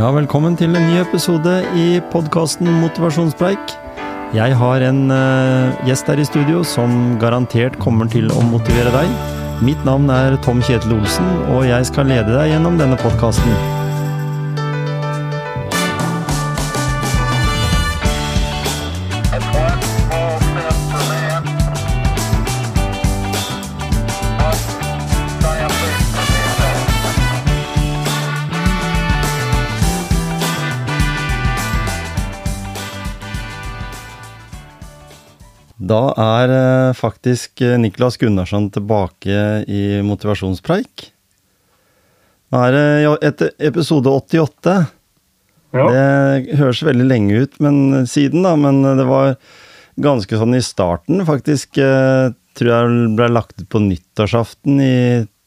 Ja, velkommen til en ny episode i podkasten Motivasjonspreik. Jeg har en uh, gjest her i studio som garantert kommer til å motivere deg. Mitt navn er Tom Kjetil Olsen, og jeg skal lede deg gjennom denne podkasten. Da er eh, faktisk eh, Niklas Gunnarsson tilbake i motivasjonspreik. Nå er det etter episode 88. Ja. Det høres veldig lenge ut men siden, da, men det var ganske sånn i starten, faktisk. eh, Tror jeg ble lagt ut på nyttårsaften i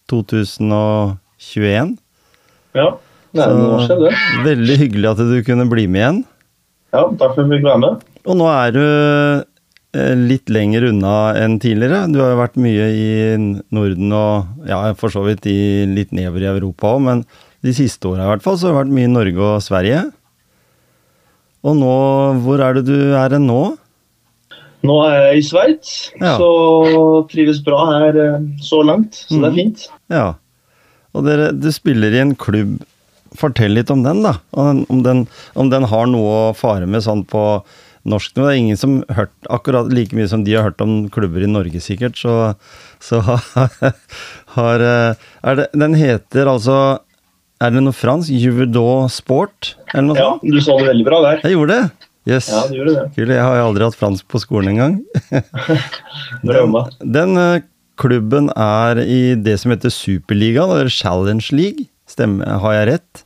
2021. Ja, det er noe skjedde. Veldig hyggelig at du kunne bli med igjen. Ja, takk for at jeg fikk være med. Og nå er du eh, litt lenger unna enn tidligere. Du har jo vært mye i Norden og ja, for så vidt i litt nedover i Europa òg, men de siste åra i hvert fall så har det vært mye i Norge og Sverige. Og nå, hvor er det du er nå? Nå er jeg i Sveits, Ja. så trives bra her eh, så langt. Så det er Mhm. fint. Ja. Og dere, du spiller i en klubb. Fortell litt om den, da. Om den, om den har noe å fare med sånn på norsk. Det er ingen som har hørt akkurat like mye som de har hørt om klubber i Norge, sikkert. Så, så har eh, det, Den heter altså Er det noe fransk? Juvedot Sport? Eller noe Ja, sånt? du sa det veldig bra der. Jeg gjorde det! Yes. Ja, du gjorde det. Kul. Jeg har aldri hatt fransk på skolen engang. den, Den eh, klubben er i det som heter Superligaen, eller Challenge League. Stemmer, har jeg rett?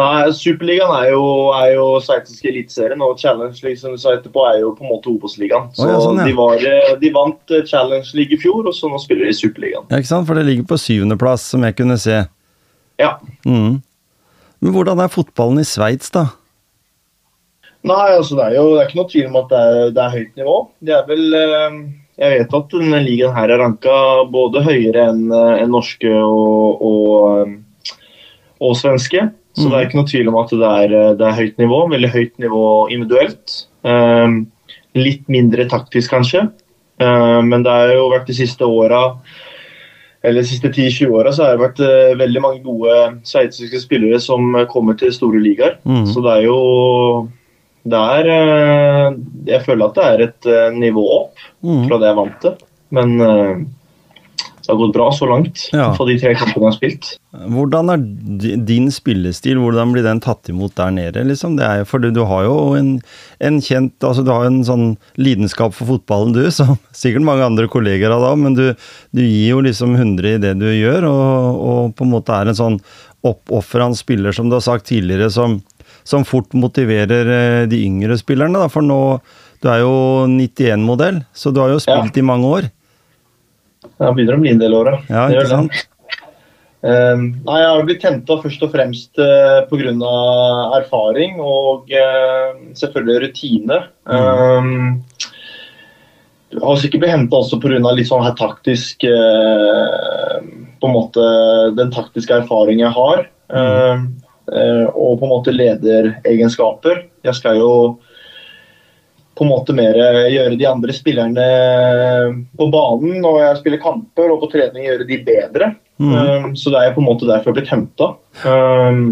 Nei, Superligaen er jo, er jo sveitsiske eliteserien, og Challenge League som du sa etterpå, er jo på en måte Obos-ligaen. Så ja, sånn, ja. de, var, eh, de vant eh, Challenge League i fjor, og så nå spiller de Superligaen. Ja, ikke sant? For det ligger på syvendeplass, som jeg kunne se. Ja. Mm. Men hvordan er fotballen i Sveits, da? Nei, altså det er jo det er ikke noe tvil om at det er, det er høyt nivå. Det er vel eh, Jeg vet at denne ligaen her er ranka både høyere enn en norske og, og, og svenske. Så det er ikke noe tvil om at det er, eh, det er høyt nivå. Veldig høyt nivå individuelt. Um, litt mindre taktisk, kanskje. Um, men det har jo vært de siste åra eller de siste 10-20 åra så har det vært uh, veldig mange gode sveitsiske spillere som kommer til store ligaer. Mm. Så det er jo det er uh, Jeg føler at det er et uh, nivå opp Mhm. fra det jeg vant til. Men det har gått bra så langt Ja. for de tre kampene jeg har spilt. Hvordan er din spillestil, hvordan blir den tatt imot der nede? Liksom? Det er for du, du har jo en, en kjent altså Du har en sånn lidenskap for fotballen, du, som sikkert mange andre kolleger har da, men du, du gir jo liksom 100 i det du gjør, og, og på en måte er en sånn oppofrende spiller, som du har sagt tidligere, som, som fort motiverer eh, de yngre spillerne. Da, for nå Du er jo 91-modell, så du har jo spilt i mange år. Jeg begynner å bli en del år, Ja, Det gjør det. Eh, nei, Jeg har blitt henta først og fremst uh, pga. erfaring og uh, selvfølgelig rutine. Eh, jeg har sikkert blitt henta også pga. litt sånn her taktisk uh, På en måte den taktiske erfaringen jeg har. eh, Uh, og på en måte lederegenskaper. Jeg skal jo på en måte mer gjøre de andre spillerne på banen når jeg spiller kamper og på trening gjøre de bedre. Mm. Um, så det er på en måte derfor jeg har blitt henta. Um,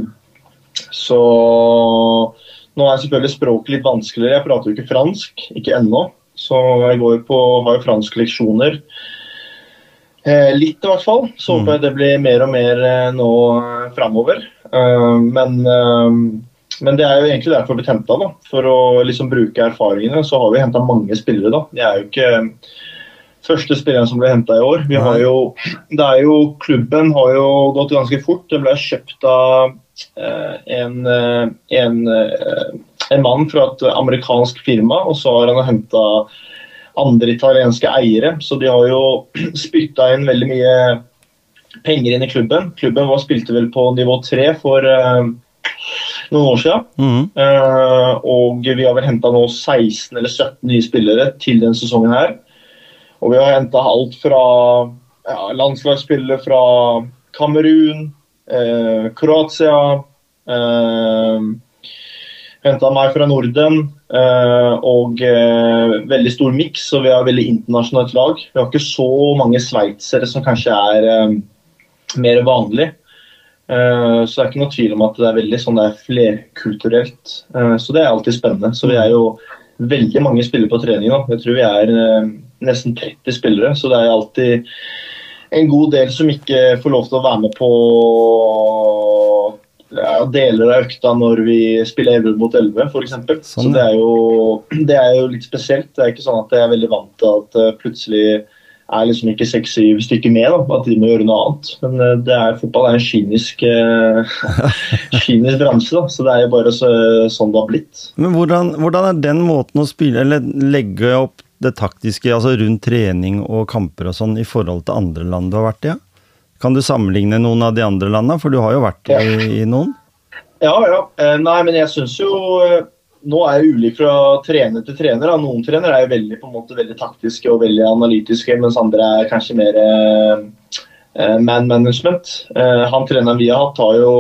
Så nå er selvfølgelig språket litt vanskeligere. Jeg prater jo ikke fransk, ikke ennå. Så jeg går på, har jo franske leksjoner. Eh, litt, i hvert fall. Så håper jeg det blir mer og mer eh, nå eh, framover. Uh, men, eh, men det er jo egentlig derfor vi henta, da. For å liksom bruke erfaringene. Så har vi henta mange spillere, da. Det er jo ikke første spilleren som ble henta i år. Vi har jo, det er jo, klubben har jo gått ganske fort. Det ble kjøpt av eh, en, eh, en, eh, en mann fra et amerikansk firma, og så har han henta andre italienske eiere. Så de har jo spytta inn veldig mye penger inn i klubben. Klubben var, spilte vel på nivå tre for eh, noen år siden. Mm. Uh, og vi har vel henta nå 16 eller 17 nye spillere til denne sesongen her. Og vi har henta alt fra ja, landslagsspillere fra Kamerun, uh, Kroatia uh, Henta meg fra Norden. eh, og eh, veldig stor miks, og vi har veldig internasjonalt lag. Vi har ikke så mange sveitsere som kanskje er eh, mer vanlig. Eh, Så det er ikke noe tvil om at det er veldig sånn det er flerkulturelt. Eh, Så det er alltid spennende. Så vi er jo veldig mange spillere på trening nå. Jeg tror vi er eh, nesten 30 spillere, så det er alltid en god del som ikke får lov til å være med på ja, deler av økta når vi spiller 11 mot 11, f.eks. Sånn, så det er, jo, det er jo litt spesielt. Det er ikke sånn at jeg er veldig vant til at plutselig er liksom ikke seks-syv stykker med, da, at de må gjøre noe annet. Men eh, det er, fotball er en kynisk, eh, kynisk bransje, da, så det er jo bare så, sånn det har blitt. Men hvordan, hvordan er den måten å spille, eller legge opp det taktiske, altså rundt trening og kamper og sånn, i forhold til andre land du har vært i? Ja? Kan du sammenligne noen av de andre landene, for du har jo vært Ja. i, i noen? Ja, ja. Eh, Nei, men jeg syns jo Nå er jeg ulik fra trener til trener. da. Noen trenere er jo veldig, på en måte, veldig taktiske og veldig analytiske, mens andre er kanskje mer eh, eh, man management. Eh, han treneren vi har hatt, har jo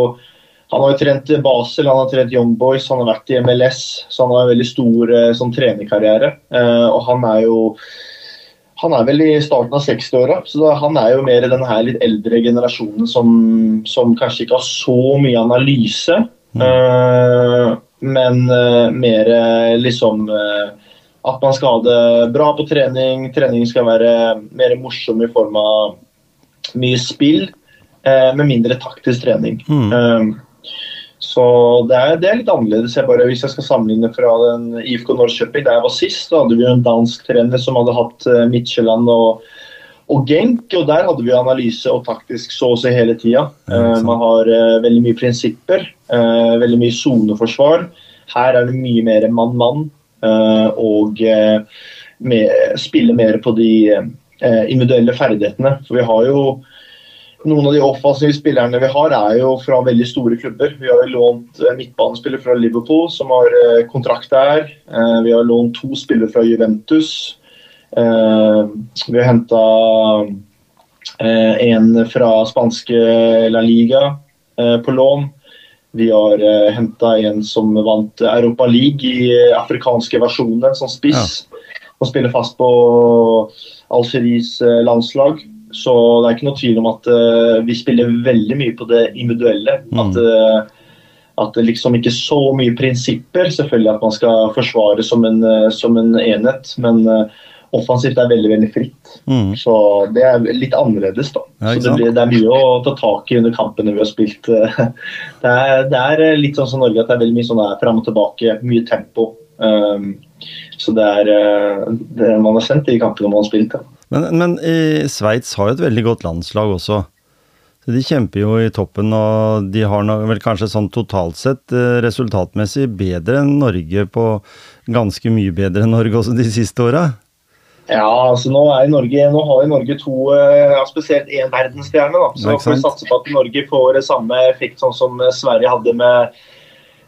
han har jo trent Basel, han har trent Young Boys, han har vært i MLS. Så han har en veldig stor eh, sånn trenerkarriere. Eh, og han er jo han er vel i starten av 60-åra, så da, han er jo mer den her litt eldre generasjonen som, som kanskje ikke har så mye analyse, eh, men eh, mer eh, liksom eh, at man skal ha det bra på trening. Trening skal være mer morsom i form av mye spill, med mindre taktisk trening. Mm. Um, så det er, det er litt annerledes. Jeg bare, hvis jeg skal sammenligne fra den IFK Norrköping der jeg var sist, da hadde vi jo en dansk trener som hadde hatt Midtjylland og, og Genk. Og der hadde vi analyse og taktisk så å si hele tida. Ja, man har uh, veldig mye prinsipper, uh, veldig mye soneforsvar. Her er det mye mer mann-mann, eh, og uh, spille mer på de eh, individuelle ferdighetene. For vi har jo noen av de offensive spillerne vi har, er jo fra veldig store klubber. Vi har jo lånt midtbanespiller fra Liverpool som har eh, kontrakt der. Eh, Vi har lånt to spillere fra Juventus. Eh, Vi har henta en fra spanske La Liga eh, på lån. Vi har uh, henta en som vant Europa League i eh, afrikanske versjoner, som spiss. Som spiller fast på Algeries eh, landslag. Så det er ikke noe tvil om at uh, vi spiller veldig mye på det individuelle. Mm. At, uh, at det liksom ikke er så mye prinsipper. Selvfølgelig at man skal forsvare som en, uh, som en enhet, men eh, offensivt er veldig veldig fritt. Mm. Så det er litt annerledes, da. Ja, så det, blir, det er mye å ta tak i under kampene vi har spilt. eh. Det er, det er litt sånn som Norge, at det er veldig mye sånn fram og tilbake, mye tempo. Um, så det er eh, det man har sendt i kampene man har spilt. Ja. Men, men eh, Sveits har jo et veldig godt landslag også. Så De kjemper jo i toppen, og de har vel kanskje sånn totalt sett eh, resultatmessig bedre enn Norge på Ganske mye bedre enn Norge også de siste åra. Ja, altså nå, er Norge, nå har jo Norge to, eh, ja, spesielt én verdensstjerne. da. Så får vi satse på at Norge får samme effekt sånn som eh, Sverige hadde med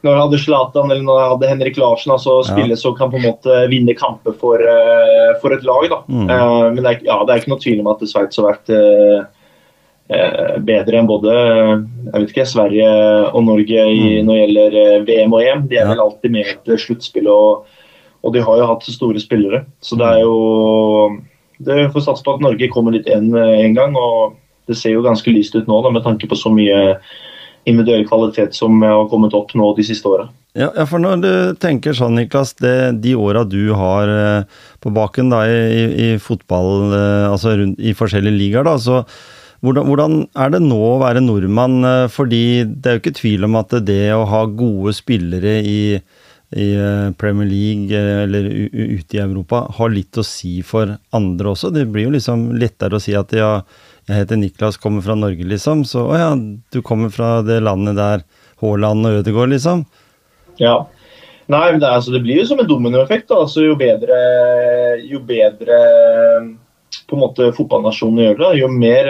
når jeg hadde Zlatan eller når jeg hadde Henrik Larsen. altså Ja. Spille så kan på en måte vinne kamper for, eh, for et lag. da. Mm. Uh, men det er, ja, det er ikke noe tvil om at Sveits har vært uh, bedre enn både jeg vet ikke, Sverige og Norge i, Mm. når det gjelder VM og EM. De er Ja. vel alltid med et sluttspill. og og de har jo hatt store spillere. Så det er jo Det får satse på at Norge kommer litt eh, en gang. Og det ser jo ganske lyst ut nå, da, med tanke på så mye individuell kvalitet som har kommet opp nå de siste åra. Ja, for når du tenker sånn, Niklas, det, de åra du har eh, på baken da, i, i, fotball, eh, altså rundt, i forskjellige ligaer, da, så hvordan, hvordan, er det nå å være nordmann? Eh, fordi det er jo ikke tvil om at det å ha gode spillere i, i Premier League eller ute i Europa har litt å si for andre også. Det blir jo liksom lettere å si at ja, jeg heter Niklas, kommer fra Norge, liksom. Så å ja, du kommer fra det landet der Haaland og Ødegaard, liksom. Ja. Nei, det, altså, det, blir jo som en dominoeffekt. Altså, jo bedre, jo bedre på en måte fotballnasjonen gjør det, jo mer,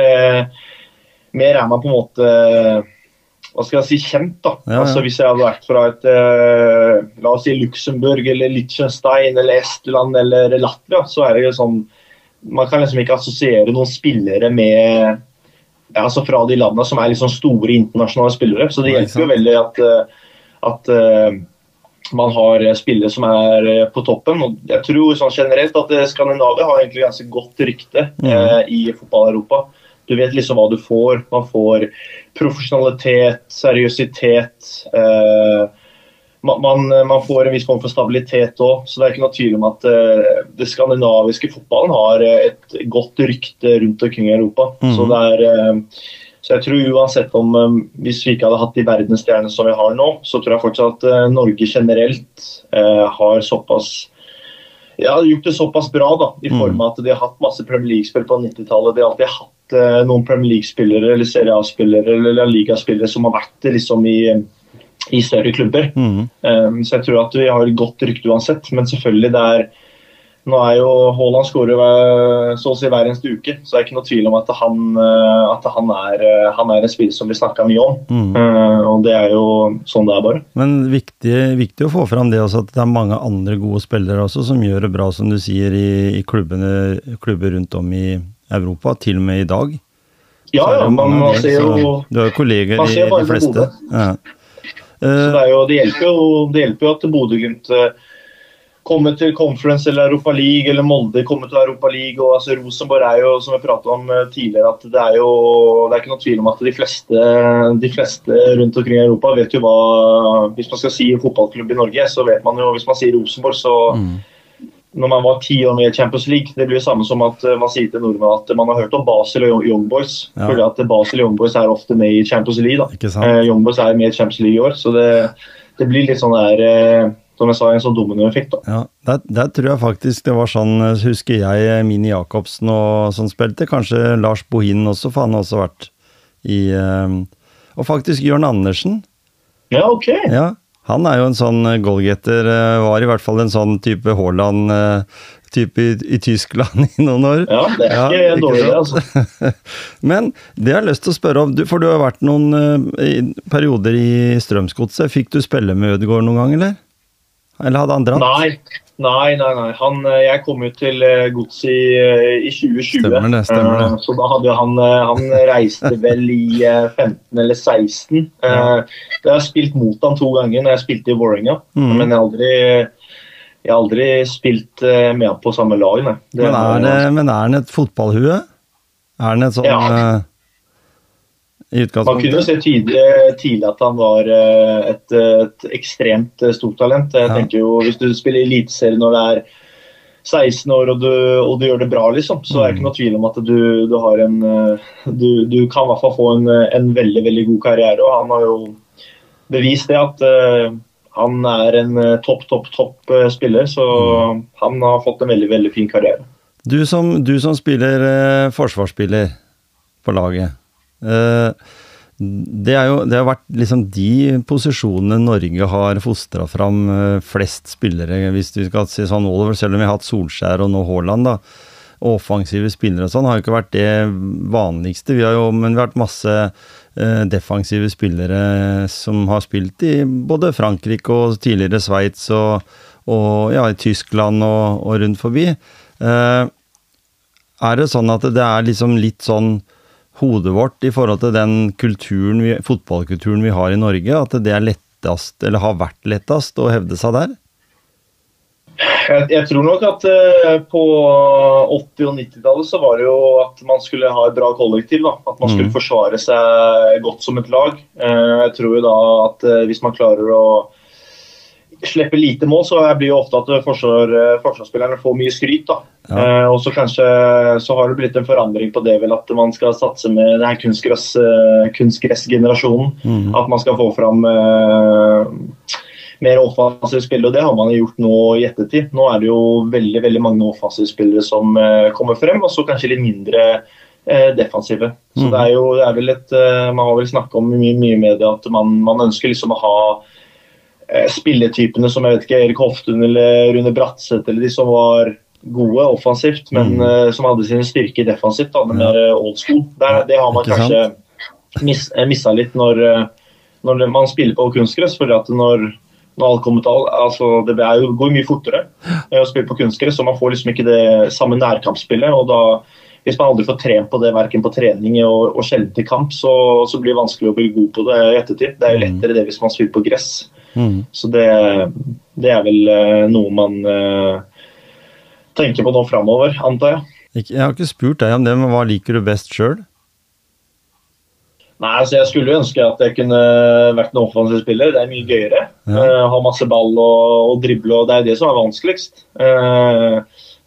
mer, er man på en måte hva skal jeg si, kjent. da. Ja, ja. Altså Hvis jeg hadde vært fra et eh, la oss si Luxembourg eller Liechtenstein eller Estland eller Latvia, så er det jo sånn Man kan liksom ikke assosiere noen spillere med ja, altså fra de landene som er liksom store internasjonale spillere. Så det hjelper jo veldig at uh, at uh, man har spillere som er eh, på toppen. og Jeg tror sånn generelt at eh, Skandinavia har egentlig ganske godt rykte mm. uh, i fotball-Europa. Du vet liksom hva du får. Man får profesjonalitet, seriøsitet. Eh, man, man, får en viss form for stabilitet òg, så det er ikke noe tvil om at eh, det skandinaviske fotballen har et godt rykte rundt omkring i Europa. Mm. Så det er så jeg tror uansett om um, Hvis vi ikke hadde hatt de verdensstjernene som vi har nå, så tror jeg fortsatt at uh, Norge generelt eh, har såpass ja, gjort det såpass bra da, i form av at de har hatt masse Premier League-spill på 90-tallet. De har alltid hatt uh, noen Premier League-spillere eller Serie A-spillere eller La Liga-spillere som har vært liksom i, i større klubber. Mm. Um, så jeg tror at vi har et godt rykte uansett. Men selvfølgelig det er nå er jo Haaland skårer så å si hver eneste uke, så det er ikke noe tvil om at han, eh, at han, er, eh, han er, en spiller som vi snakka mye om. Mm. Uh, og det er jo sånn det er, bare. Men viktig, viktig, å få fram det også at det er mange andre gode spillere også som gjør det bra, som du sier, i, i klubbene, klubber rundt om i Europa, til og med i dag. Ja, ja, man, man ser jo Du har jo kolleger i de fleste. Ja. Så det, jo, det, hjelper jo, det hjelper jo at Bodø-Glimt uh, komme til Conference eller Europa League, eller Molde komme til Europa League. og altså Rosenborg er jo, som jeg pratet om eh, tidligere, at det er jo det er ikke noe tvil om at de fleste, de fleste rundt omkring i Europa vet jo hva Hvis man skal si fotballklubb i Norge, så vet man jo Hvis man sier Rosenborg, så mm. Når man var ti år med i Champions League, det blir det samme som at eh, man sier til nordmenn at man har hørt om Basel og Young Boys. Ja. Fordi at Basel og Young Boys er ofte med i Champions League. Eh, Young Boys er med i Champions League i år, så det, det blir litt sånn der eh, som jeg sa, en sånn dominoeffekt. Ja, der, der, tror jeg faktisk det var sånn, husker jeg Mini Jacobsen og sånn spilte. Kanskje Lars Bohin også, for han har også vært i eh, Og faktisk Jørn Andersen. Ja, ok. Ja, han er jo en sånn goalgetter. Eh, var i hvert fall en sånn type Haaland-type i, i, Tyskland i noen år. Ja, det er ikke ja, dårlig, altså. Men det jeg har lyst til å spørre om, for du har vært noen uh, perioder i Strømsgodset. Fikk du spille med Ødegaard noen gang, eller? Eller hadde han dratt? Nei, nei, nei. nei. Han, eh, jeg kom jo til eh, Godset i, eh, i, 2020. Stemmer det, stemmer det. Så da hadde han Han reiste vel i 15 eller 16. Ja. Jeg har spilt mot han to ganger når jeg spilte i Vålerenga, mm. men jeg har aldri jeg har aldri spilt med han på samme lag. Men er, det, men er han et fotballhue? Er han et sånn ja Man kunne se tydelig, tidlig, at han var eh, et, et ekstremt eh, stort talent. Jeg ja. tenker jo Hvis du spiller eliteserie når det er 16 år og du, og du, gjør det bra, liksom, så er det ikke mm. noe tvil om at du, du har en eh, du, du, kan i hvert fall få en, en, veldig veldig god karriere. og Han har jo bevist det at uh, han er en topp, topp, topp spiller. Så mm. han har fått en veldig veldig fin karriere. Du som, du som spiller eh, forsvarsspiller på laget. Eh, det, jo, det har vært liksom de posisjonene Norge har fostra fram eh, flest spillere, hvis du skal si sånn over, selv om vi har hatt Solskjær og nå Haaland. da, Offensive spillere og sånn har jo ikke vært det vanligste. Vi har jo, men vi har vært masse eh, defensive spillere som har spilt i både Frankrike og tidligere Sveits og, og, ja, i Tyskland og, og rundt forbi. Eh, er det sånn at det er liksom litt sånn hodet vårt i forhold til den kulturen vi, fotballkulturen vi har i Norge, at det er lettest, eller har vært lettest, å hevde seg der? Jeg, jeg, tror nok at uh, på 80- og 90-tallet så var det jo at man skulle ha et bra kollektiv. da, At man skulle mm. forsvare seg godt som et lag. Uh, jeg tror jo da at uh, hvis man klarer å slipper lite mål, så blir jo ofte at forsvar, forsvarsspillerne får mye skryt. da. Ja. Eh, og så kanskje så har det blitt en forandring på det vel at man skal satse med denne kunstgress, kunstgressgenerasjonen. Mm. At man skal få fram eh, mer offensive spillere, og det har man gjort nå i ettertid. Nå er det jo veldig veldig mange offensive spillere som eh, kommer frem, og så kanskje litt mindre eh, defensive. Så mm. det er jo det er vel et, eh, Man har vel snakka om mye, mye i media at man, man ønsker liksom å ha Eh, spilletypene som jeg vet ikke, Erik Hoftun eller Rune Bratseth eller de som var gode offensivt, men mm. uh, som hadde sine styrker defensivt. da, mer ja. old school. Det, det, har man kanskje mis, eh, missa litt når, når, man spiller på kunstgress. for at når, når alt kommer til alt, altså Det jo, går mye fortere å spille på kunstgress, så man får liksom ikke det samme nærkampsspillet. og da hvis man aldri får trent på det verken på trening og, og sjelden til kamp, så, så, blir det vanskelig å bli god på det i ettertid. Det er jo mm. lettere det hvis man spiller på gress. Mm. Så det, det, er vel uh, noe man uh, tenker på nå framover, antar jeg. Jeg har ikke spurt deg om det, men hva liker du best sjøl? Nei, altså Jeg skulle ønske at jeg kunne vært en offensiv spiller. Det er mye gøyere. Ja. Uh, ha masse ball og, og drible, og det er det som er vanskeligst. Uh,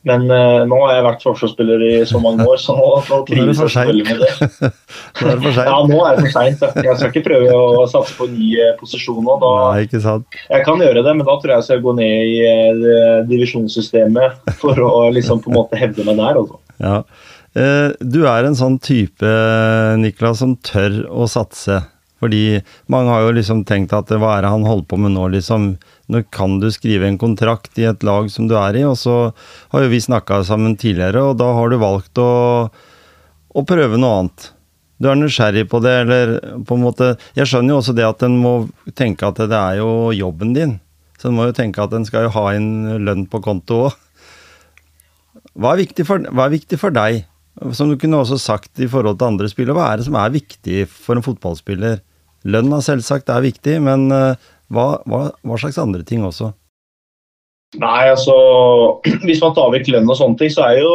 men uh, nå har jeg vært forsvarsspiller i så mange år, så nå, nå trives jeg selvfølgelig med det. nå er det for seint. Ja, nå er det for seint. Jeg skal ikke prøve å satse på en ny eh, posisjon nå. Da, Nei, ikke sant. Jeg kan gjøre det, men da tror jeg jeg skal gå ned i uh, divisjonssystemet for å liksom på en måte hevde meg der. Altså. Ja. Uh, du er en sånn type, Niklas, som tør å satse. Fordi mange har jo liksom tenkt at hva er det han holder på med nå, liksom. Nå kan du skrive en kontrakt i et lag som du er i, og så har jo vi snakka sammen tidligere, og da har du valgt å, å prøve noe annet. Du er nysgjerrig på det, eller på en måte Jeg skjønner jo også det at en må tenke at det er jo jobben din. Så en må jo tenke at en skal jo ha en lønn på konto òg. Hva, hva, er viktig for deg? Som du kunne også sagt i forhold til andre spillere, hva er det som er viktig for en fotballspiller? Lønna selvsagt er viktig, men uh, hva, hva, hva, slags andre ting også? Nei, altså Hvis man tar vekk lønn og sånne ting, så er jo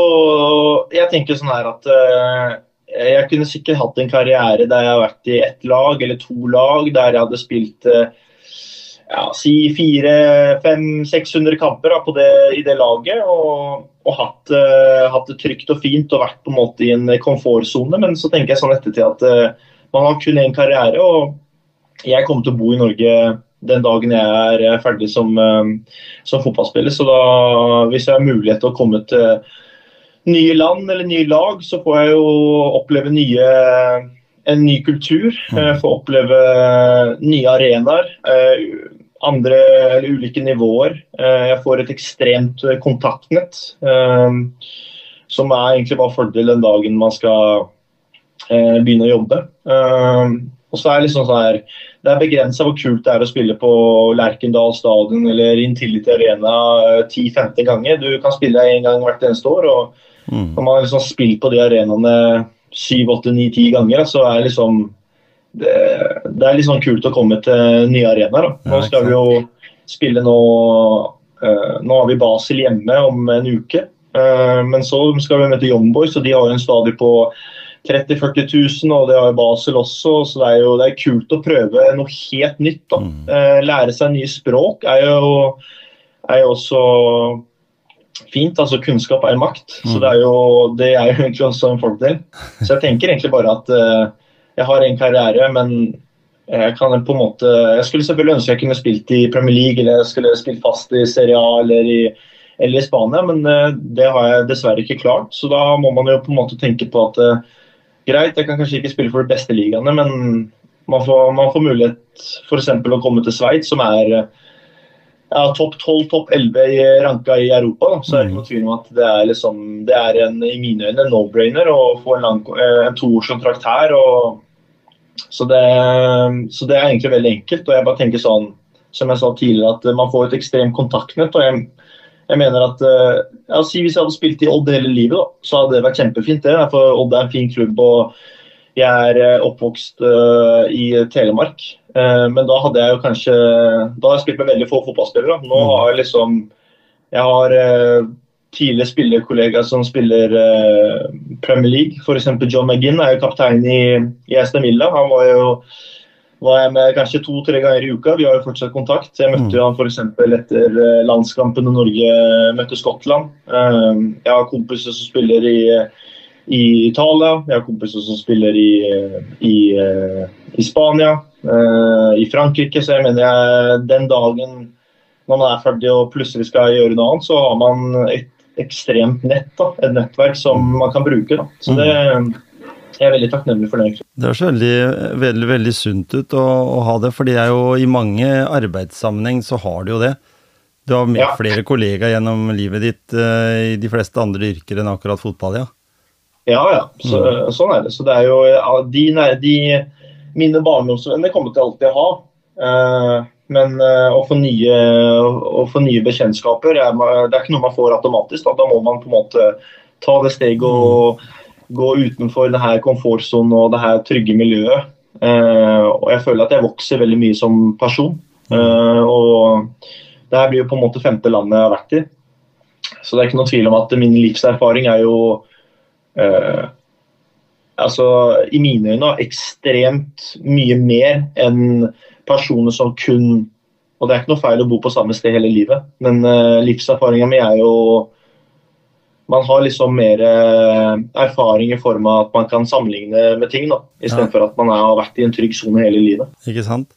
Jeg tenker sånn her at uh, jeg kunne sikkert hatt en karriere der jeg har vært i ett lag eller to lag, der jeg hadde spilt uh, ja, si 400-500-600 kamper da, det, i det laget. Og, og hatt, uh, hatt, det trygt og fint og vært på en måte i en komfortsone. Men så tenker jeg sånn ettertid at uh, man har kun én karriere. Og jeg kommer til å bo i Norge den dagen jeg er ferdig som, uh, som fotballspiller. Så da, hvis jeg har mulighet til å komme til nye land eller nye lag, så får jeg jo oppleve nye, en ny kultur. Mm. Få oppleve nye arenaer. Eh, andre eller ulike nivåer. Eh, jeg får et ekstremt kontaktnett. Som er egentlig bare fordel den dagen man skal begynne å jobbe. Og så er det liksom sånn her, det er begrensa hvor kult det er å spille på Lerkendal stadion eller Intility Arena 10-15 eh, ganger. Du kan spille én gang hvert eneste år. og mm. Når man har liksom spilt på de arenaene 7-8-9-10 ganger, så er liksom det, det er litt sånn kult å komme til nye arenaer. Nå skal vi jo spille nå uh, Nå har vi Basel hjemme om en uke. Uh, men så skal vi møte Young Boys, og de har jo en stadion på 30 000-40 000, og det har jo Basel også. Så det er jo det er kult å prøve noe helt nytt. da. Mm. Eh, lære seg nye språk er jo, er jo også fint. altså Kunnskap er makt. Mm. Så det er, jo, det er jo egentlig også en fordel. Så jeg tenker egentlig bare at uh, jeg har en karriere, men jeg kan på en måte Jeg skulle selvfølgelig ønske jeg kunne spilt i Premier League eller jeg skulle spilt fast i Serie A eller i, eller i Spania, men uh, det har jeg dessverre ikke klart. Så da må man jo på en måte tenke på at uh, greit, jeg kan kanskje ikke spille for de beste ligaene, men man får, man får mulighet f.eks. å komme til Sveits, som er ja, topp 12, topp 11 i ranka i Europa. Da. Så er det ikke noe tvil om at det er, liksom, det er en, i mine øyne en no-brainer å få en, lang, eh, en toårskontrakt her. Og, så, det, så, det, er egentlig veldig enkelt. og jeg bare tenker sånn, som jeg sa tidligere, at man får et ekstremt kontaktnett. og jeg jeg mener at eh, ja, si Hvis jeg hadde spilt i Odd hele livet, da, så hadde det vært kjempefint. det, for Odd er en fin klubb. og jeg er eh, oppvokst uh, i Telemark, uh, men da hadde jeg jo kanskje Da har jeg spilt med veldig få fotballspillere. Nå mm. har jeg liksom Jeg har tidligere spillerkollegaer som spiller Premier League. F.eks. John McGinn er jo kaptein i, i Aston Villa. Han var jo var jeg med kanskje to-tre ganger i uka. Vi har jo fortsatt kontakt. Jeg møtte mm. han f.eks. etter landskampen da Norge møtte Skottland. Jeg har kompiser som spiller i i Italia. Jeg har kompiser som spiller i, i, eh, i Spania, uh, i Frankrike. Så jeg mener jeg, den dagen når man er ferdig og plutselig skal gjøre noe annet, så har man et ekstremt nett. Da, et nettverk som man kan bruke. Da. Så det, jeg er veldig takknemlig for det. Det høres veldig, veldig, veldig sunt ut å, å, ha det, for det er jo i mange arbeidssammenheng så har du jo det. Du har ja. flere kollegaer gjennom livet ditt uh, i de fleste andre yrker enn akkurat fotball, ja. Ja, ja. Så, mm. Sånn er det. Så det er jo ja, de, de, Mine barndomsvenner kommer til alltid å ha. Uh, men uh, å, få nye, å, få nye, bekjentskaper er, det er ikke noe man får automatisk. Da, da må man på en måte ta det steget og mm. gå utenfor det her komfortsonen og det her trygge miljøet. Uh, og jeg føler at jeg vokser veldig mye som person. og det her blir jo på en måte femte landet jeg har vært i. Så det er ikke noe tvil om at min livserfaring er jo eh, altså, i mine øyne ekstremt mye mer enn personer som kun Og det er ikke noe feil å bo på samme sted hele livet, men eh, livserfaringa mi er jo man har liksom mer eh, erfaring i form av at man kan sammenligne med ting, da, istedenfor ja. at man har vært i en trygg sone hele livet. Ikke sant.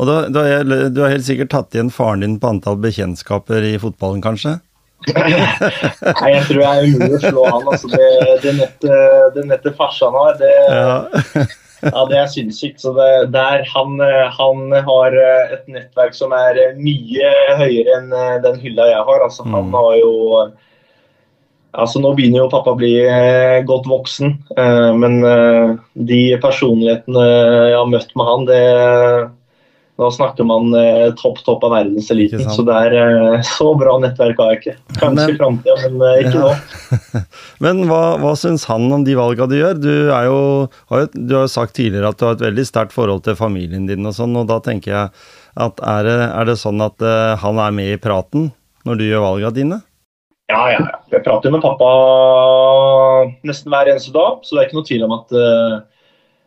Og da, da er, Du har helt sikkert tatt igjen faren din på antall bekjentskaper i fotballen, kanskje? Nei, jeg tror jeg er umulig å slå han. Altså, det, det, nettet, det nettet farsan har, det, ja. ja, det er sinnssykt. Så det, der han, han, har et nettverk som er mye høyere enn den hylla jeg har. Altså, mm. Han har jo Altså, nå begynner jo pappa å bli eh, godt voksen, eh, men eh, de personlighetene jeg har møtt med han, det da snakker man eh, topp topp av verdenseliten. Så det er eh, så bra nettverk har jeg ikke. Kanskje i framtida, men eh, ikke ja. nå. men hva, hva syns han om de valga du gjør? Du, jo, har jo, du har jo sagt tidligere at du har et veldig sterkt forhold til familien din, og sånn, og da tenker jeg at er det, er det sånn at uh, han er med i praten når du gjør valga dine? Ja, ja. Jeg prater jo med pappa nesten hver eneste dag, så det er ikke noe tvil om at uh,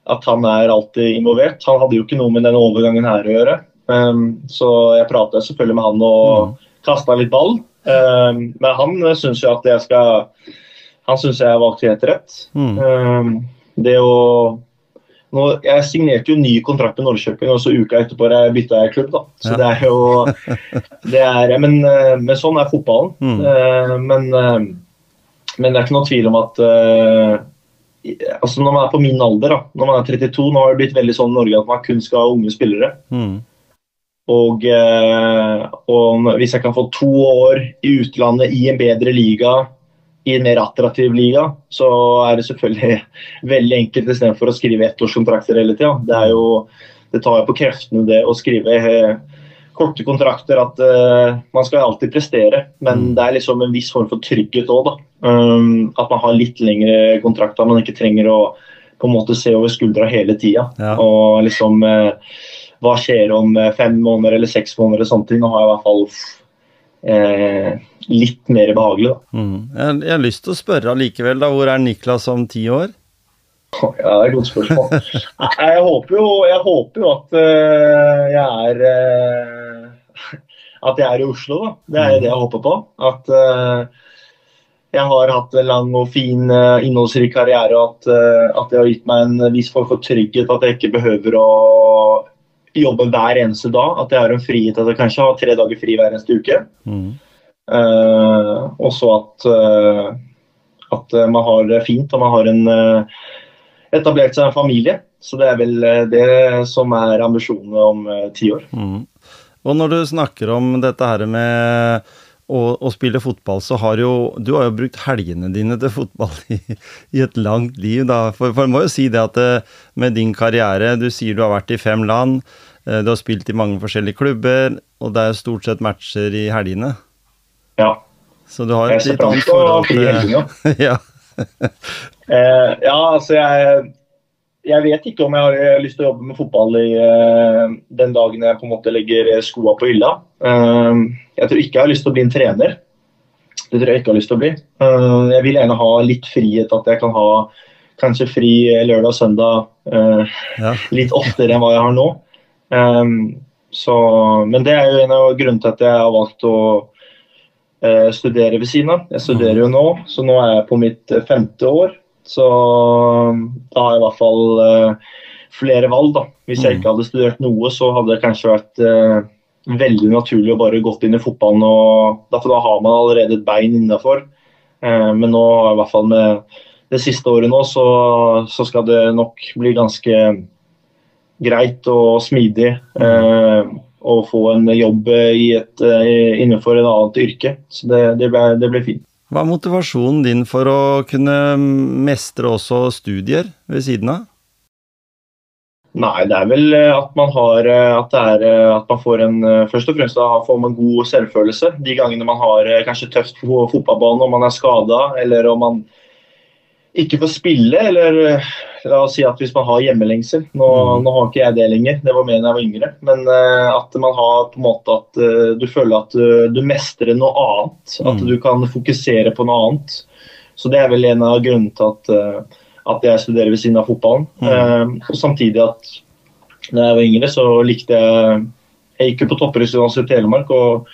at han er alltid involvert. Han hadde jo ikke noe med denne overgangen her å gjøre. Um, så jeg prata selvfølgelig med han og mm. kasta litt ball. Um, men han syns jo at jeg skal Han syns jeg valgte helt rett. Mm. Um, det å nå, Jeg signerte jo ny kontrakt med Norrköping, og så uka etterpå jeg bytta jeg klubb. da. Så ja. det er jo det er, men, men, sånn er fotballen. Mm. Men, uh, men det er ikke noe tvil om at uh, altså Når man er på min alder, da, når man er 32, nå har det blitt veldig sånn i Norge at man kun skal ha unge spillere. Mm. Og, eh, og, hvis jeg kan få to år i utlandet i en bedre liga, i en mer attraktiv liga, så er det selvfølgelig veldig enkelt istedenfor å skrive ettårskontrakter hele tida. Det, er jo, det tar jo på kreftene det å skrive eh, korte kontrakter at uh, man skal alltid prestere, men mm. det er liksom en viss form for trygghet òg. Um, at man har litt lengre kontrakter, man ikke trenger å på en måte se over skuldra hele tida. Ja. Og liksom uh, Hva skjer om uh, fem måneder eller seks måneder og sånne ting. Nå har jeg i hvert fall litt mer behagelig. Da. Mm. Jeg, jeg, har lyst til å spørre allikevel, da. Hvor er Niklas om ti år? Ja, det er et godt spørsmål. Jeg håper jo, jeg håper jo at jeg er at jeg er i Oslo. da. Det er det jeg håper på. At uh, jeg har hatt en lang og fin, uh, innholdsrik karriere, og at, uh, at, det har gitt meg en viss form for trygghet. At jeg ikke behøver å jobbe hver eneste dag. At jeg har en frihet at jeg kanskje har tre dager fri hver eneste uke. Mm. og så at, at man har det fint og man har en, etablert seg en familie. Så det er vel det som er ambisjonene om ti år. Mm. Og når du snakker om dette her med å, å, spille fotball, så har jo du har jo brukt helgene dine til fotball i, i et langt liv. da. For, for jeg må jo si det at det, eh, med din karriere Du sier du har vært i fem land, eh, du har spilt i mange forskjellige klubber, og det er stort sett matcher i helgene. Ja. Så du har et litt annet forhold til ja. eh, ja, altså jeg jeg vet ikke om jeg har lyst til å jobbe med fotball i, uh, den dagen jeg på en måte legger skoa på hylla. Uh, jeg tror ikke jeg har lyst til å bli en trener. Det tror jeg ikke har lyst til å bli. Uh, jeg vil gjerne ha litt frihet, at jeg kan ha kanskje fri lørdag og søndag ja. litt oftere enn hva jeg har nå. Så, men det er jo en av grunnene til at jeg har valgt å studere ved siden av. Jeg studerer jo nå, så nå er jeg på mitt femte år. Så da har jeg i hvert fall flere valg. da. Hvis jeg mm. ikke hadde studert noe, så hadde det kanskje vært uh, veldig naturlig å bare gått inn i fotballen. og derfor Da har man allerede et bein innafor. Uh, men nå, i hvert fall med det siste året nå, så, så, skal det nok bli ganske greit og smidig å få en jobb et, innenfor en annet yrke. Så det, det, ble, det ble fint. Hva er motivasjonen din for å kunne mestre også studier ved siden av? Nei, det er vel eh, at man har eh, at, er, eh, at man får en Først og fremst da får man god selvfølelse. De gangene man har kanskje tøft på fotballbanen, om man er skada eller om man ikke får spille, eller la oss si at hvis man har hjemmelengsel Nå, mm. nå har ikke jeg det lenger, det var mer da jeg var yngre. Men at man har på en måte at du føler at du mestrer noe annet. At mm. du kan fokusere på noe annet. Så det er vel en av grunnene til at at jeg studerer ved siden av fotballen. Mm. Uh, og samtidig at da jeg var yngre, så likte jeg Jeg gikk jo på toppidrettsutdannelse i Telemark og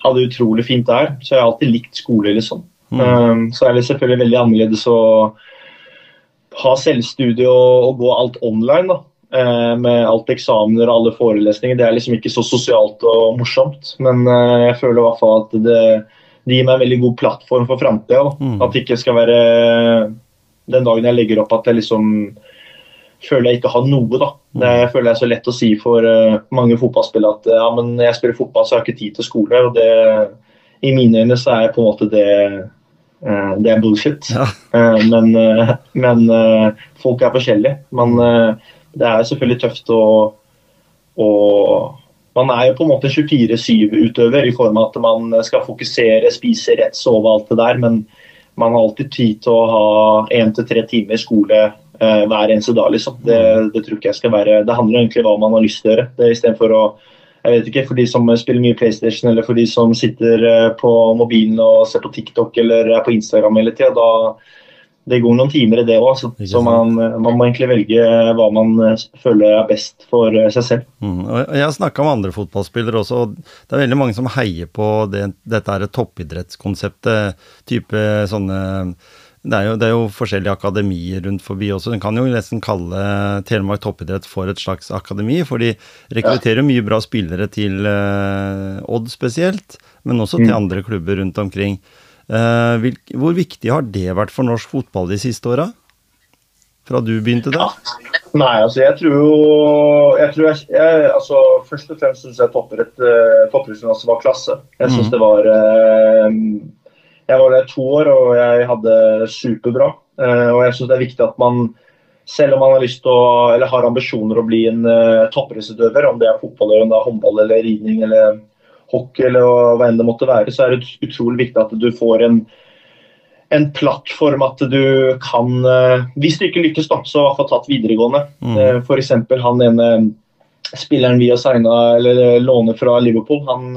hadde utrolig fint der. Så jeg har alltid likt skole, liksom. Mm. Uh, så er det selvfølgelig veldig annerledes å ha selvstudie og, og gå alt online. da. Uh, med alt eksamener og alle forelesninger. Det er liksom ikke så sosialt og morsomt. Men uh, jeg føler i hvert fall at det, det gir meg en veldig god plattform for framtida. Mm. At det ikke skal være den dagen jeg legger opp at jeg liksom føler jeg ikke har noe. da. Det jeg føler jeg er så lett å si for uh, mange fotballspillere at ja, men jeg spiller fotball, så jeg har ikke tid til skole. og det, I mine øyne så er på en måte det det er bullshit. Ja. Uh, men, men folk er forskjellige. Men det er selvfølgelig tøft å, å man er jo på en måte 24-7-utøver i form av at man skal fokusere, spise rett, sove alt det der. Men man har alltid tid til å ha én til tre timer skole eh, hver eneste dag. Liksom. Det, det, tror ikke jeg skal være Det handler egentlig om hva man har lyst til å gjøre. Det Istedenfor å jeg vet ikke, For de som spiller mye PlayStation eller for de som sitter eh, på mobilen og ser på TikTok eller er på Instagram hele tida, da det går noen timer i det òg. Så, så man, man, må egentlig velge hva man eh, føler er best for eh, seg selv. Mm, jeg har snakka med andre fotballspillere også, og det er veldig mange som heier på det, dette her toppidrettskonseptet. type sånne det er, jo, det er, jo, forskjellige akademier rundt forbi også. En kan jo nesten kalle Telemark toppidrett for et slags akademi, for de rekrutterer mye bra spillere til uh, Odd spesielt, men også til mm. andre klubber rundt omkring. Eh, hvor viktig har det vært for norsk fotball de siste åra? Fra du begynte da? Ja. Nei, altså jeg tror jo jeg tror jeg, jeg, altså, Først og fremst syns jeg toppidretten uh, var klasse. Jeg syns mm. det var uh, Jeg var der to år, og jeg hadde superbra. Uh, og jeg syns det er viktig at man selv om man har lyst til å, eller har ambisjoner å bli en uh, toppidrettsutøver, om det er fotball, eller er håndball eller ridning eller hockey eller hva enn det måtte være, så er det utrolig viktig at du får en, en plattform at du kan uh, Hvis du ikke lykkes, da, så i hvert fall tatt videregående. Mm. Uh, F.eks. han ene spilleren vi har signa eller eh, låner fra Liverpool. Han,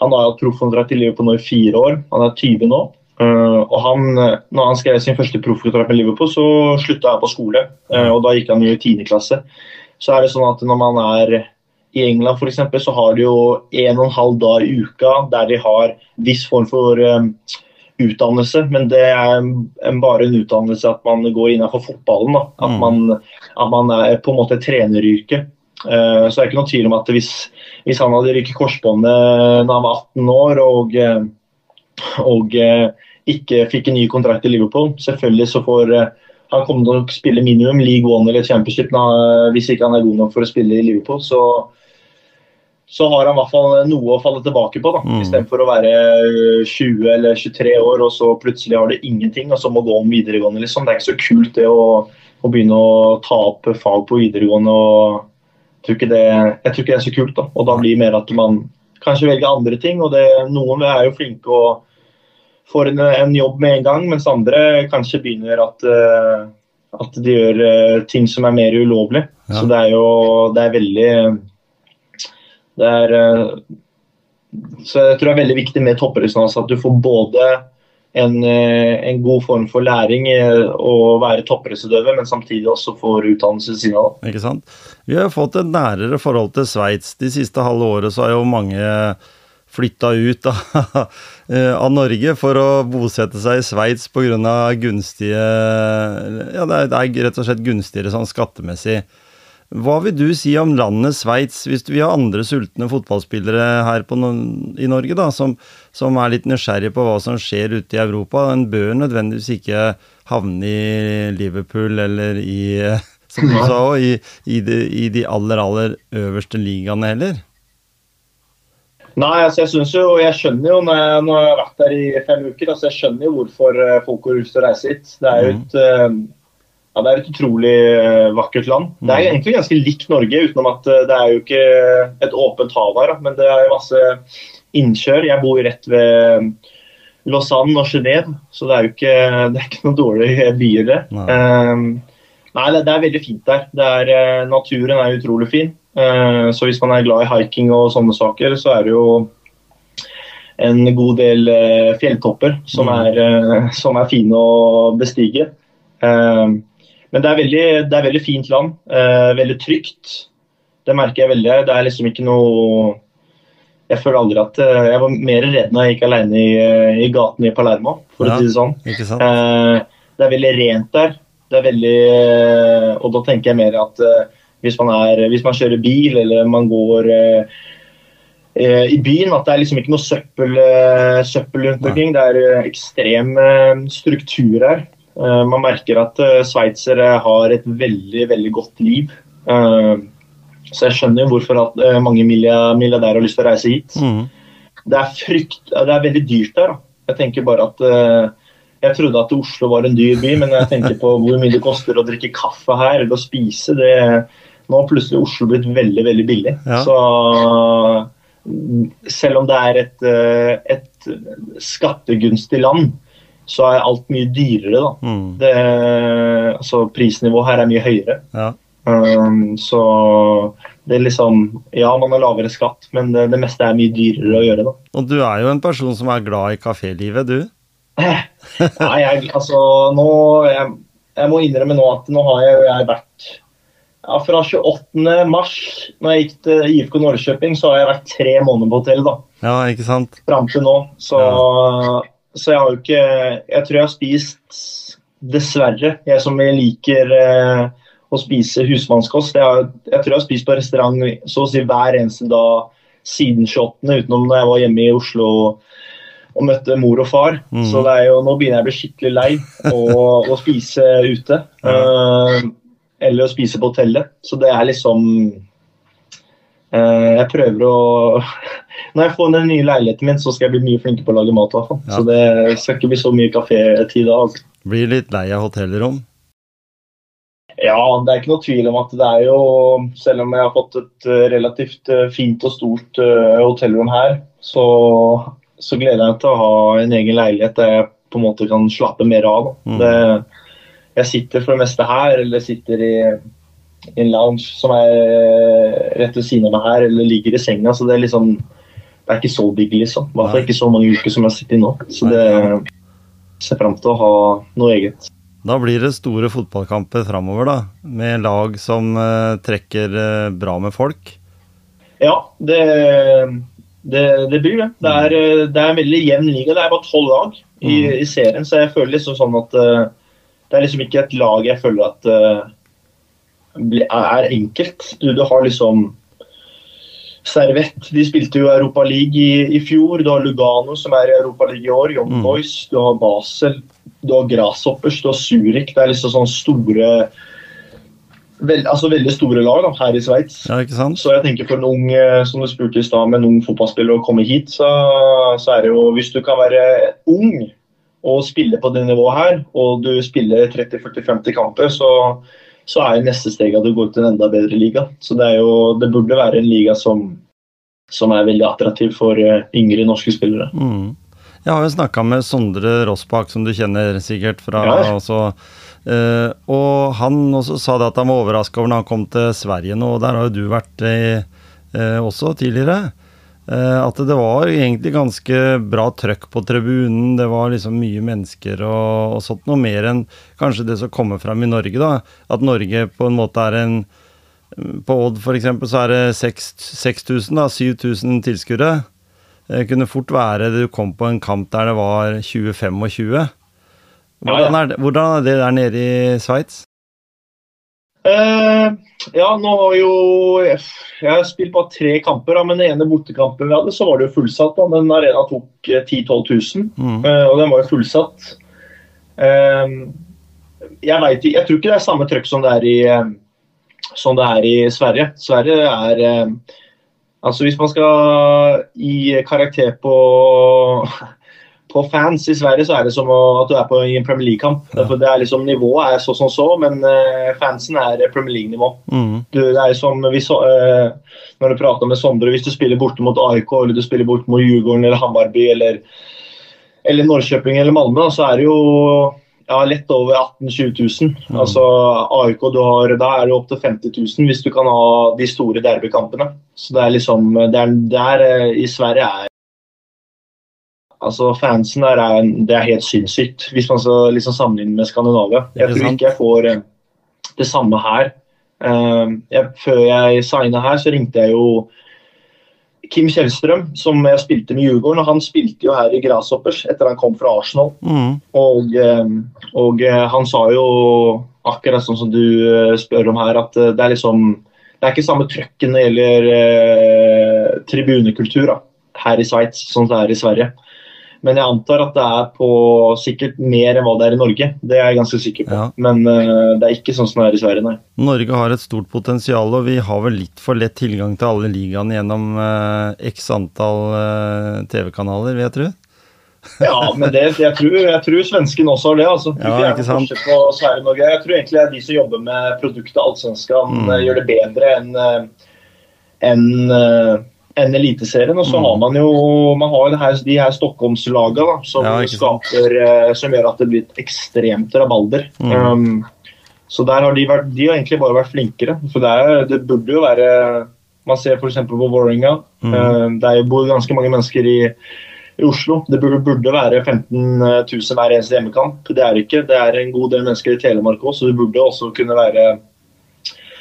han har hatt proffkontrakt i Liverpool nå i fire år. Han er 20 nå. Uh, og han, når han skrev sin første proffkontrakt med Liverpool, så slutta jeg på skole. Uh, og Da gikk han i 10. klasse. Så er det sånn at når man er i England for eksempel, så har de jo en og en halv dag i uka der de har viss form for um, utdannelse, men det er en, bare en utdannelse at man går innenfor fotballen. Da. At, mm. man, at man er på en måte treneryrke. Uh, så det er ikke noen tvil om at hvis, hvis han hadde rykket korsbåndet da han var 18 år og, eh, og uh, ikke fikk en ny kontrakt i Liverpool, selvfølgelig så får han kommer til å spille minimum League One eller Championship hvis ikke han er god nok for å spille i Liverpool. Så så har han i hvert fall noe å falle tilbake på. da, mm. Istedenfor å være 20 eller 23 år og så plutselig har det ingenting og så må gå om videregående. liksom. Det er ikke så kult det å, å begynne å ta opp fag på videregående. og tror, ikke det, jeg tror ikke det er så kult. da, og Da blir det mer at man kanskje velger andre ting. og det, Noen er jo flinke og får en, en jobb med en gang, mens andre kanskje begynner at, uh, at de gjør uh, ting som er mer ulovlig. Ja. Så det er jo det er veldig det er, eh, så jeg tror det er veldig viktig med toppidrettsutdannelse at du får både en, en, god form for læring å være toppidrettsutøver, men samtidig også får utdannelse ved siden av. Ikke sant. Vi har fått et nærere forhold til Sveits. De siste halve året så har jo mange flytta ut av, av, Norge for å bosette seg i Sveits pga. gunstige Ja, det er, det er, rett og slett gunstigere sånn skattemessig. Hva vil du si om landet Sveits, hvis vi har andre sultne fotballspillere her no i Norge, da, som, som, er litt nysgjerrige på hva som skjer ute i Europa? En bør nødvendigvis ikke havne i Liverpool eller i, som du sa, i, i, de, i de aller, aller øverste ligaene heller? Nei, altså jeg synes jo, jeg skjønner jo når jeg, når jeg har vært der i fem uker, altså jeg skjønner jo hvorfor eh, folk har lyst til å reise hit. Det er jo mm. et, mm. Ja, det er et utrolig vakkert land. Det er mm. egentlig ganske likt Norge, utenom at det er jo ikke et åpent hav her. Men det er masse innkjør. Jeg bor rett ved Lausanne og Genéve, så det er jo ikke, det er ikke noen dårlige byer, det. Nei. Um, nei, det, det, er veldig fint der. Er, naturen er utrolig fin. Uh, så hvis man er glad i hiking og sånne saker, så er det jo en god del uh, fjelltopper som mm. er, uh, som er fine å bestige. Men det er veldig, det er veldig fint land. Veldig trygt. Det merker jeg veldig. Det er liksom ikke noe Jeg føler aldri at Jeg var mer redd når jeg gikk alene i, i gaten i Palermo, for ja, å si det sånn. Det er veldig rent der. Det er veldig Og da tenker jeg mer at hvis man, er, hvis man kjører bil eller man går eh, eh, i byen. At det er liksom ikke noe søppel, eh, søppel rundt omkring. Det er eh, ekstrem eh, struktur her. Eh, man merker at uh, sveitsere har et veldig, veldig godt liv. så jeg skjønner jo hvorfor at mange milliardærer har lyst til å reise hit. Mm. Det, er frykt, det er veldig dyrt der. Da. Jeg tenker bare at jeg trodde at Oslo var en dyr by, men jeg tenker på hvor mye det koster å drikke kaffe her eller å spise. det nå har plutselig Oslo blitt veldig, veldig billig. Ja. Så selv om det er et, eh, et, skattegunstig land, så er alt mye dyrere, da. Mm. Det, altså, prisnivået her er mye høyere. Ja. Um, så det er liksom Ja, man har lavere skatt, men det, det, meste er mye dyrere å gjøre, da. Og du er jo en person som er glad i kafélivet, du? Nei, jeg, altså nå jeg, jeg, må innrømme nå at nå har jeg, jeg vært ja, Fra 28. mars, når jeg gikk til IFK Norrköping, så har jeg vært tre måneder på hotell. da. Ja, ikke sant? Fram til nå. Så, ja. Så, jeg har jo ikke Jeg tror jeg har spist Dessverre, jeg som liker eh, å spise husmannskost. Jeg, jeg, tror jeg har spist på restaurant så å si hver eneste dag siden 28., utenom da jeg var hjemme i Oslo og møtte mor og far. Mm. Så jo, nå begynner jeg å bli skikkelig lei å, spise ute. Uh, eller å spise på hotellet. Så det er liksom Jeg prøver å Når jeg får den nye leiligheten min, så skal jeg bli mye flinkere på å lage mat. Ja. Så det skal ikke bli så mye kafétid da. Altså. Blir litt lei av hotellrom? Ja, det er ikke noe tvil om at det er jo Selv om jeg har fått et eh, relativt eh, fint og stort hotellrom her, så, så gleder jeg meg til å ha en egen leilighet der jeg på en måte kan slappe mer av. Mm. Det, jeg sitter for det meste her, eller sitter i en lounge som er eh, rett ved siden av meg her, eller ligger i senga. Så det er liksom Det er ikke så big, liksom. I hvert fall ikke så mange uker som jeg sitter i nå. Så det ser fram til å ha noe eget. Da blir det store fotballkamper framover, da. Med lag som uh, trekker uh, bra med folk? Ja, det, det, det blir det. Det er, det er, en veldig jevn liga. Det er bare tolv lag i, mm. i, serien, så jeg føler liksom sånn at det er liksom ikke et lag jeg føler at er enkelt. Du, du, har liksom Servett, de spilte jo Europa League i, i, fjor. Du har Lugano, som er i Europa League i år. Young mm. Boys. Du har Basel. Du har Grasshoppers. Du har Zurich. Det er liksom sånne store Veld, altså veldig store lag da, her i Sveits. Ja, så jeg tenker for en ung eh, som du spurte i sted, med en ung fotballspiller å komme hit, så, så, er det jo Hvis du kan være ung og spille på det nivået her, og du spiller 30-40-50 kamper, så, så er jo neste steg at du går til en enda bedre liga. Så det, jo, det burde være en liga som, som, er veldig attraktiv for eh, yngre norske spillere. Mm. Jeg har jo snakka med Sondre Rossbakk, som du kjenner sikkert fra ja. også. Uh, og han også sa det at han var overraska over når han kom til Sverige nå, og der har jo du vært uh, også tidligere. Eh, at det var egentlig ganske bra trøkk på tribunen. Det var liksom mye mennesker og, og sånt. Noe mer enn kanskje det som kommer fram i Norge, da. At Norge på en måte er en På Odd f.eks. så er det 6000, da. 7000 tilskuere. Det kunne fort være det du kom på en kamp der det var 20-25. Hvordan, er det- hvordan er det der nede i Sveits? Eh, ja, nå har jo Jeg har spilt bare tre kamper, da, men den ene bortekampen vi hadde, så var det jo fullsatt. da, Den arena tok eh, 10 000-12 000, Mm. uh, og den var jo fullsatt. Uh, jeg vet jeg tror ikke det er samme trøkk som det er i, som det er i Sverige. Sverige er Altså Hvis man skal gi karakter på på fans i Sverige så er det som at du er på en Premier League-kamp. Ja. Det er liksom Nivået er så som så, men eh, fansen er Premier League-nivå. Mm. Du, det er som vi så, eh, Når du prater med Sondre, hvis du spiller borte mot AIK eller du spiller borte mot Djurgården eller Hammarby eller, eller Norrköping eller Malmö, så er det jo ja, lett over 18 000-20 000. Mm. Altså AIK, du har, da er det opp til 50 000 hvis du kan ha de store derbykampene. Så det er liksom det er, Der eh, i Sverige er Altså Fansen der er, det er helt sinnssykt, hvis man skal liksom sammenligne med Skandinavia. Jeg tror ikke jeg får eh, det samme her. Eh, jeg, før jeg signa her, så ringte jeg jo Kim Kjellstrøm, som jeg spilte med i Djurgården. og Han spilte jo her i Grasshoppers etter han kom fra Arsenal. Mm. Og, eh, og han sa jo akkurat sånn som du spør om her, at det er liksom Det er ikke samme trøkken når det gjelder eh, tribunekultur da, her i Sveits som det er i Sverige. Men jeg antar at det er på sikkert mer enn hva det er i Norge. Det er jeg ganske sikker på. Ja. Men uh, det er ikke sånn som det er i Sverige, nei. Norge har et stort potensial, og vi har vel litt for lett tilgang til alle ligaene gjennom uh, x antall uh, TV-kanaler, vil jeg tro. Ja, men det, jeg, tror, jeg tror svensken også har det. altså. Ja, det ikke sant? på Sverige Norge. Jeg tror egentlig de som jobber med produktet Allsvenskan, Mm. gjør det bedre enn eh, enn, Eliteserien. Og så Mm. har man jo man har her, de her Stockholmslagene som, Ja, skaper, eh, som gjør at det blir et ekstremt rabalder. Mm. Um, så der har de, vært, de har egentlig bare vært flinkere. For det, er, det burde jo være Man ser f.eks. på Vålerenga. Mm. Eh, Det er bor ganske mange mennesker i, i Oslo. Det burde, burde være 15 000 hver eneste hjemmekamp. Det er det ikke. Det er en god del mennesker i Telemark òg, så det burde også kunne være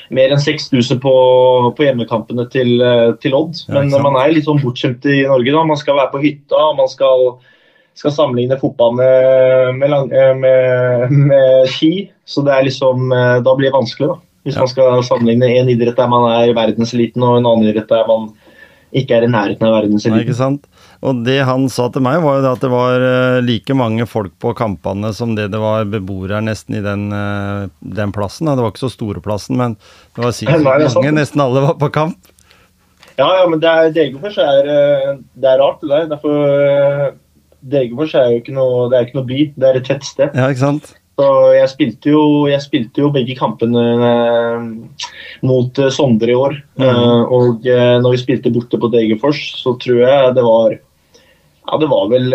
mer enn 6000 på, på hjemmekampene til, eh, til Odd. Men ja, man er litt sånn bortskjemt i Norge. da. Man skal være på hytta, man skal, skal sammenligne fotball med, med, eh, med, med ski. Så det er liksom, eh, da blir det vanskelig. da. Hvis Ja. man skal sammenligne en idrett der man er verdenseliten, og en annen idrett der man ikke er i nærheten av Nei, verdenseliten. ikke sant? Og det han sa til meg, var jo det at det var eh, like mange folk på kampene som det det var beboere her nesten i den, eh, den plassen. Det var ikke så store plassen, men det var sikkert Nei, er mange. Nesten alle var på kamp. Ja, ja, men det er, Degerfors er, det er rart, det der. Derfor, eh, Degerfors er jo ikke noe, det er ikke noe by, det er et tettsted. Ja, ikke sant? Så jeg spilte jo, jeg spilte jo begge kampene eh, mot eh, Sondre i år. Mm. Eh, og når vi spilte borte på Degerfors, så tror jeg det var Ja, det var vel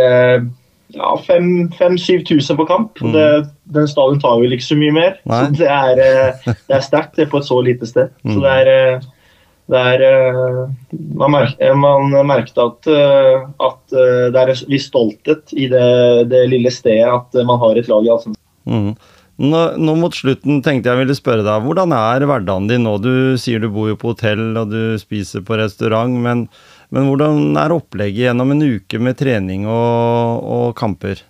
ja, 5000-7000 på kamp. Mm. Det, den stadion tar vel ikke så mye mer. Nei. Så det er, det er sterkt det på et så lite sted. Mm. Så det er eh, er, eh, man, merk, man merket at, at det er en viss stolthet i det, det lille stedet at man har et lag i Allsvenskan. Mm. Nå, nå mot slutten tenkte jeg ville spørre deg, hvordan er hverdagen din nå? Du sier du bor jo på hotell og du spiser på restaurant, men, men hvordan er opplegget gjennom en uke med trening og, og kamper?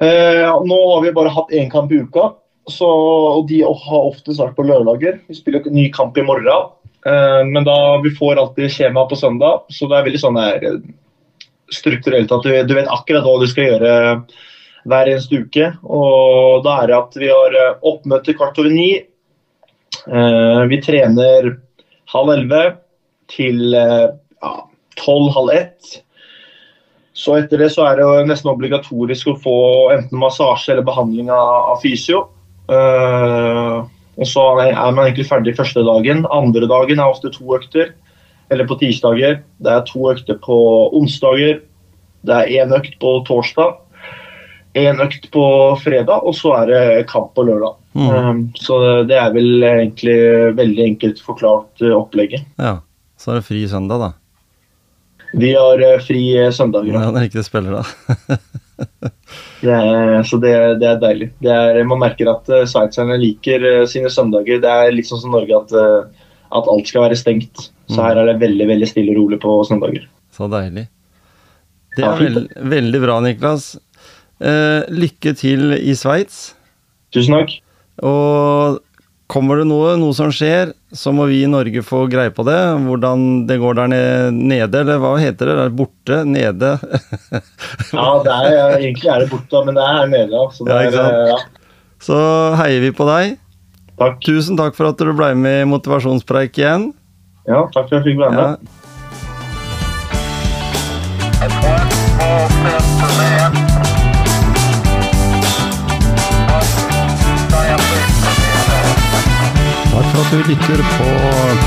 Eh, nå har vi bare hatt én kamp i uka, så, og de har oftest vært på lørdager. Vi spiller ny kamp i morgen, eh, men da vi får alltid skjema på søndag, så det er veldig sånn eh, strukturelt at du, du vet akkurat hva du skal gjøre hver eneste uke. Og da er det at vi har eh, oppmøte kvart over ni. Eh, vi trener halv elleve til eh, ja, tolv-halv ett. Så etter det så er det nesten obligatorisk å få enten massasje eller behandling av, fysio. Og så er man egentlig ferdig første dagen. Andre dagen er ofte to økter. Eller på tirsdager. Det er to økter på onsdager. Det er én økt på torsdag. Én økt på fredag, og så er det kamp på lørdag. Mm. Eh, så det er vel egentlig veldig enkelt forklart eh, opplegget. Ja, så er det fri søndag, da. Vi har eh, fri søndag. søndager. Ja, når ikke det spiller, da. Det er, så det, det er deilig. Det er, man merker at uh, sveitserne liker uh, sine søndager. Det er litt sånn som Norge at, uh, at alt skal være stengt. Så her er det veldig veldig stille og rolig på søndager. Så deilig. Det er veld, veldig bra, Niklas. Eh, lykke til i Sveits. Tusen takk. Og kommer det noe, noe som skjer, så må vi i Norge få greie på det. Hvordan det går der nede, eller hva heter det? Der borte? Nede? Ja, det er, Egentlig er det borte, men det er her nede. Så det Ja, er, ikke sant? eh, ja. Så heier vi på deg. Takk. Tusen takk for at du ble med i Motivasjonspreik igjen. Ja, takk for at jeg fikk være med. Ja. Takk for at du lytter på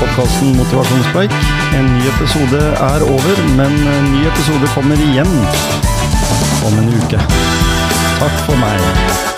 podkasten Motivasjonspreik. En ny episode er over, men en ny episode kommer igjen om en uke. Takk for meg.